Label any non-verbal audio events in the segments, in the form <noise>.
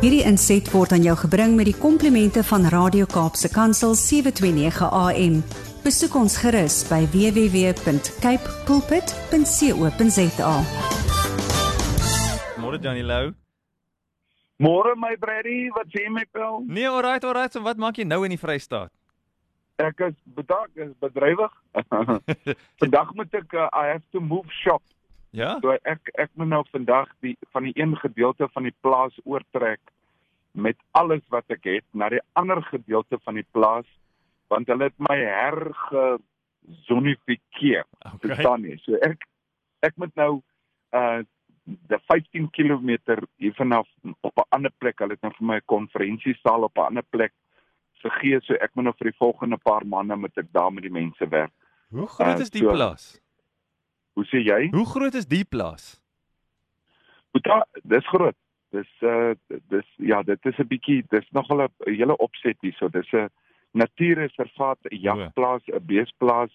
Hierdie inset word aan jou gebring met die komplimente van Radio Kaapse Kansel 729 AM. Besoek ons gerus by www.cape pulpit.co.za. Môre Johnny Lou. Môre my Brady, wat sê my pel? Nee, alright, alright. So wat maak jy nou in die Vrystaat? Ek is bedank, is bedrywig. <laughs> vandag moet ek uh, I have to move shop. Ja? So ek ek moet nou vandag die van die een gedeelte van die plaas oortrek met alles wat ek het na die ander gedeelte van die plaas want hulle het my hergezonifikeer. Okay. Verstaan jy? So ek ek moet nou uh die 15 km hier vanaf op 'n ander plek. Hulle het nou vir my 'n konferensiesaal op 'n ander plek gegee, so ek moet nou vir die volgende paar maande moet ek daar met die mense werk. Hoe groot Uh, is die so- plaas? Hoe sê jy? Hoe groot is die plaas? Boeta, dis groot. Dis uh dis ja, dit is 'n bietjie dis nogal 'n hele opset hierso. Dis 'n natuurreservaat, 'n jagplaas, 'n beesplaas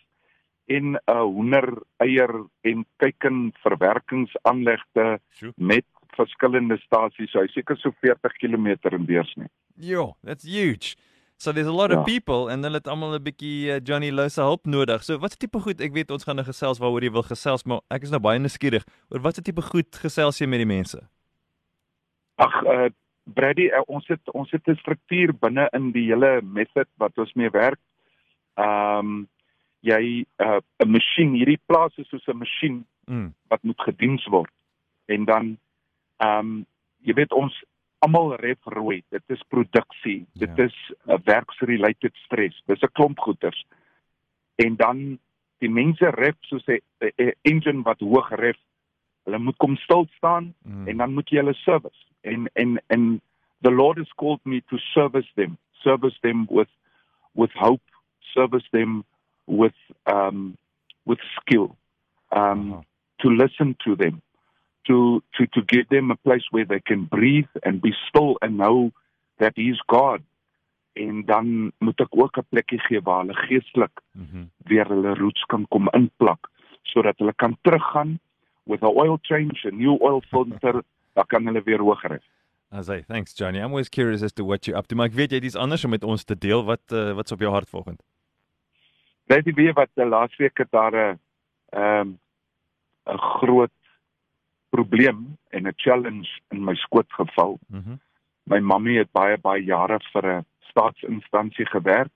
en 'n hoender eier en kuiken verwerkingsaanlegte met verskillende stasies. So hy seker so 40 km in deursnee. Jo, that's huge. So there's a lot Ja. of people and hulle het almal 'n bietjie uh, Johnny Lou se hulp nodig. So watse tipe goed? Ek weet ons gaan nou gesels waaroor jy wil gesels, maar ek is nou baie nuuskierig oor watse tipe goed gesels jy met die mense? Ag uh Brady, uh, ons het ons het 'n struktuur binne in die hele method wat ons mee werk. Ehm um, jy uh 'n masjien, hierdie plaas is soos 'n masjien Mm. wat moet gediens word. En dan ehm um, jy weet ons almal ref rooi. Dit is produksie. Ja. Dit is 'n uh, werksrelated stress. Dis 'n klomp goeters. En dan die mense ref soos 'n engine wat hoog ref. Hulle moet kom stil staan Mm. en dan moet jy hulle service. En en en the Lord has called me to service them. Service them with with hope, service them with um with skill. Um Aha. to listen to them, to to to give them a place where they can breathe and be still and know that He's God. En dan moet ek ook 'n plekkie gee waar hulle geestelik Mhm. weer hulle roots kan kom inplak sodat hulle kan teruggaan with a oil change, a new oil <laughs> filter, dan kan hulle weer hoër ry. As I thanks Johnny. I'm always curious as to what you're up to. Maar ek weet jy het iets anders om met ons te deel. Wat uh, wat's op jou hart volgende? Weet jy weer wat die laasweek het daar 'n ehm 'n groot probleem en 'n challenge in my skoot geval. Mhm. My mammie het baie baie jare vir 'n staatsinstansie gewerk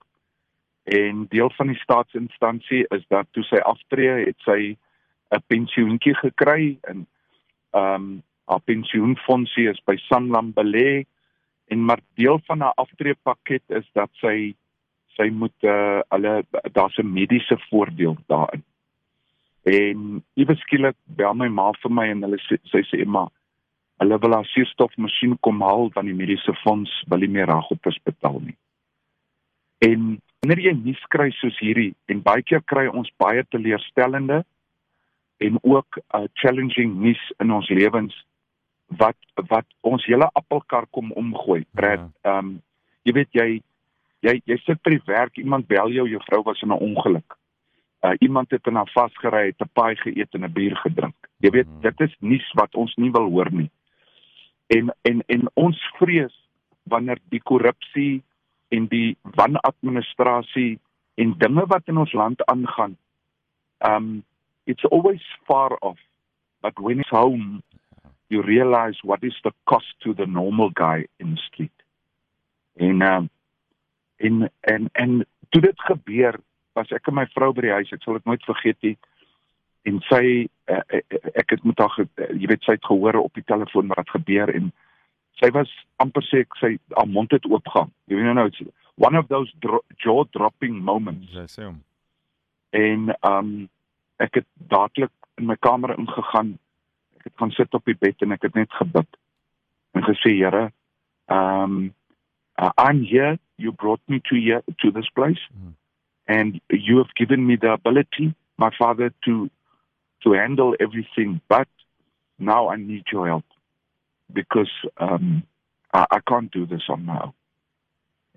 en deel van die staatsinstansie is dat toe sy aftree het sy 'n pensioentjie gekry en ehm um, haar pensioenfondsie is by Sanlam belê en maar deel van haar aftreepakket is dat sy sy moet uh hulle daar's 'n mediese voordeel daarin. En iewes skielik bel my ma vir my en hulle sê sy sê maar hulle wil haar suurstofmasjien kom haal want die mediese fonds wil nie meer ragoppers betaal nie. En wanneer jy nuus kry soos hierdie en baie keer kry ons baie teleurstellende en ook uh, challenging nuus in ons lewens wat wat ons hele appelkar kom omgooi. Brad, ehm um, jy weet jy jy jy sit by die werk, iemand bel jou, jou vrou was in 'n ongeluk. Uh iemand het in haar vasgery, het 'n paai geëet en 'n bier gedrink. Jy weet, Mhm. dit is nuus wat ons nie wil hoor nie. En en en ons vrees wanneer die korrupsie en die wanadministrasie en dinge wat in ons land aangaan. Um it's always far off. But when it's home, you realize what is the cost to the normal guy in the street. En um en en en toe dit gebeur, was ek en my vrou by die huis, ek sal dit nooit vergeet nie. En sy uh, ek het met haar uh, jy weet sy het gehoor op die telefoon wat gebeur en sy was amper sê ek sy haar mond het oopgaan. Jy weet nou it's one of those dro jaw dropping moments Jy sê hom. en um ek het dadelik in my kamer ingegaan. Ek het gaan sit op die bed en ek het net gebid. En gesê Here, um uh, I'm here, you brought me to here to this place Mm. And you have given me the ability, my father to to handle everything, but now I need your help because um I, I can't do this on my own.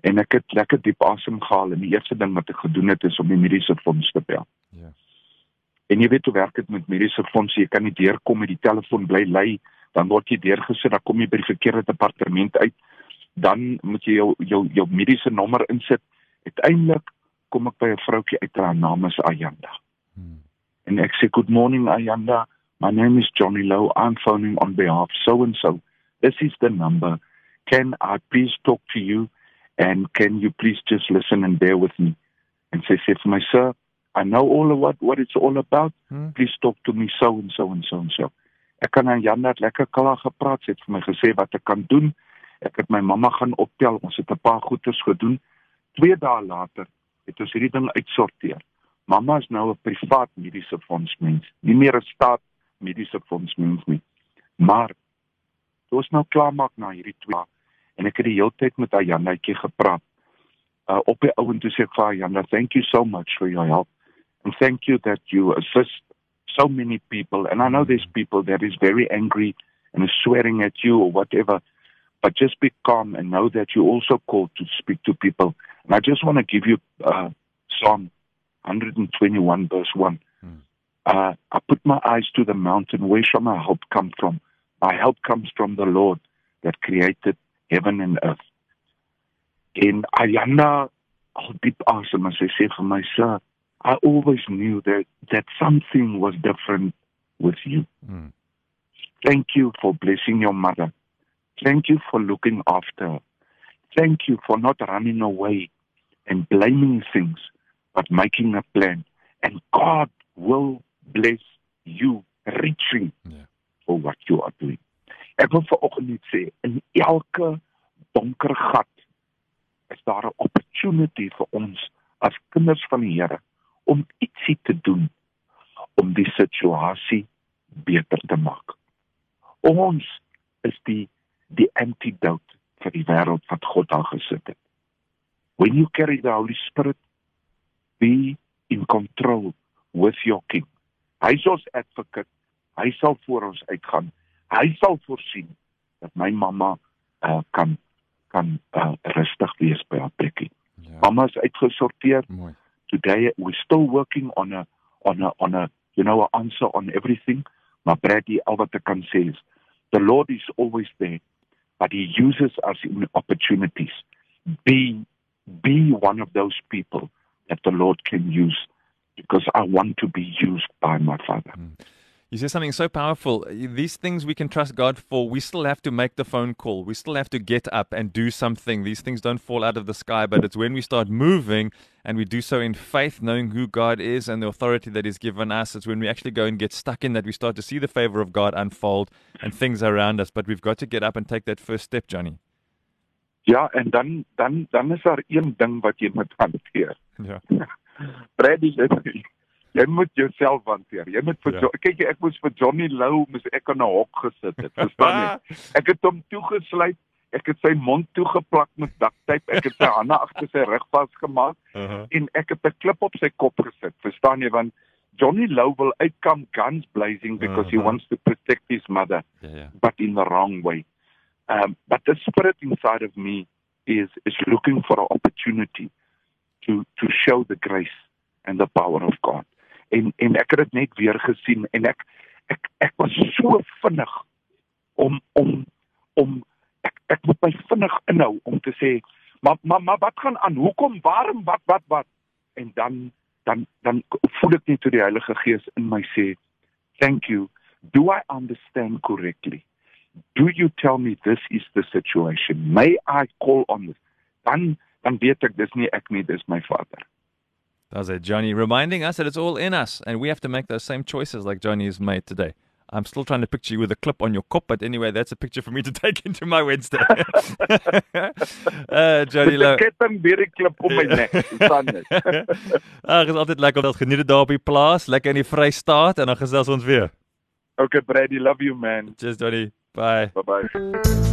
En ek het lekker diep asem gehaal en die eerste ding wat ek gedoen het is om die mediese fonds te bel. Ja. En jy weet hoe werk dit met mediese fondse? Jy kan nie deurkom met die telefoon bly lei dan word jy deurgesit, dan kom jy by die verkeerde departement uit. Dan moet jy jou jou jou mediese nommer insit. Uiteindelik kom ek by 'n vroutjie uit haar naam is Ayanda. Hmm. En ek sê good morning Ayanda. My name is Johnny Low. I'm phoning on behalf so and so. This is the number. Can I please talk to you and can you please just listen and bear with me? And say, say for my sir, I know all of what what it's all about. Hmm. Please talk to me so and so and so and so. Ek kan aan Jan net lekker klaar gepraat, het vir my gesê wat ek kan doen. Ek het my mamma gaan optel, ons het 'n paar goeders gedoen. 2 dae later het ons hierdie ding uitsorteer. Mamma is nou 'n privaat mediese fondsmens, nie meer 'n staat mediese fondsmens nie. Maar ons nou klaar maak na hierdie 2 dae en ek het die hele tyd met haar Janetjie gepraat. Uh op die ouend toe sê ek vir Janna, thank you so much for your help and thank you that you assist so many people and I know there's people that is very angry and is swearing at you or whatever but just be calm and know that you also called to speak to people and I just want to give you uh Psalm 121 verse 1 hmm. uh I put my eyes to the mountain where shall my help come from my help comes from the Lord that created heaven and earth en Ayana al diep asem as sy sê vir my sir I always knew that that something was different with you. Mm. Thank you for blessing your mother. Thank you for looking after her. Thank you for not running away and blaming things, but making a plan. And God will bless you richly yeah. for what you are doing. Ek wil vanoggend net sê in elke donker gat is daar 'n opportunity vir ons as kinders van die Here om ietsie te doen om die situasie beter te maak. Ons is die die antidote vir die wêreld wat God daar gesit het. When you carry the Holy Spirit, be in control with your king. Hy is ons advocate. Hy sal vir ons uitgaan. Hy sal voorsien dat my mamma uh, kan kan uh, rustig wees by haar plekkie. Ja. Mamma is uitgesorteer. Mooi today we're still working on a on a on a you know an answer on everything maar Brady al wat ek kan sê is the lord is always there but he uses us in opportunities be be one of those people that the lord can use because i want to be used by my father mm. You say something so powerful. These things we can trust God for. We still have to make the phone call. We still have to get up and do something. These things don't fall out of the sky, but it's when we start moving and we do so in faith, knowing who God is and the authority that He's given us. It's when we actually go and get stuck in that we start to see the favor of God unfold and things around us. But we've got to get up and take that first step, Johnny. Ja, en dan dan dan is daar een ding wat jy moet hanteer. Ja. <laughs> Brady jy moet jouself hanteer. Jy moet vir ja. kyk ek moes vir Johnny Lou mis ek in 'n hok gesit het. Verstaan jy? <laughs> Ek het hom toegesluit. Ek het sy mond toegeplak met daktape. Ek het sy <laughs> hande agter sy rug vasgemaak uh -huh. en ek het 'n klip op sy kop gesit. Verstaan jy want Johnny Lou will outcome guns blazing because uh -huh. he wants to protect his mother. Yeah, yeah. But in the wrong way. Um but the spirit inside of me is is looking for an opportunity to to show the grace and the power of God en en ek het dit net weer gesien en ek ek ek was so vinnig om om om ek ek moet my vinnig inhou om te sê maar maar maar wat gaan aan? Hoekom? Waarom? Wat wat wat? En dan dan dan voel ek net toe die Heilige Gees in my sê thank you. Do i understand correctly? Do you tell me this is the situation? May i call on this? Dan dan weet ek dis nie ek nie dis my vader That's it, Johnny, reminding us that it's all in us and we have to make those same choices like Johnny has made today. I'm still trying to picture you with a clip on your cup, but anyway, that's a picture for me to <laughs> take into my Wednesday. <laughs> uh, Johnny Low. Ek het 'n baie klip op my nek, dit. <laughs> Ag, is altyd lekker om dit geniet daar op die plaas, lekker in die Vrystaat en dan gesels ons weer. Okay, Brady, love you man. Cheers, Johnny. Bye. Bye bye.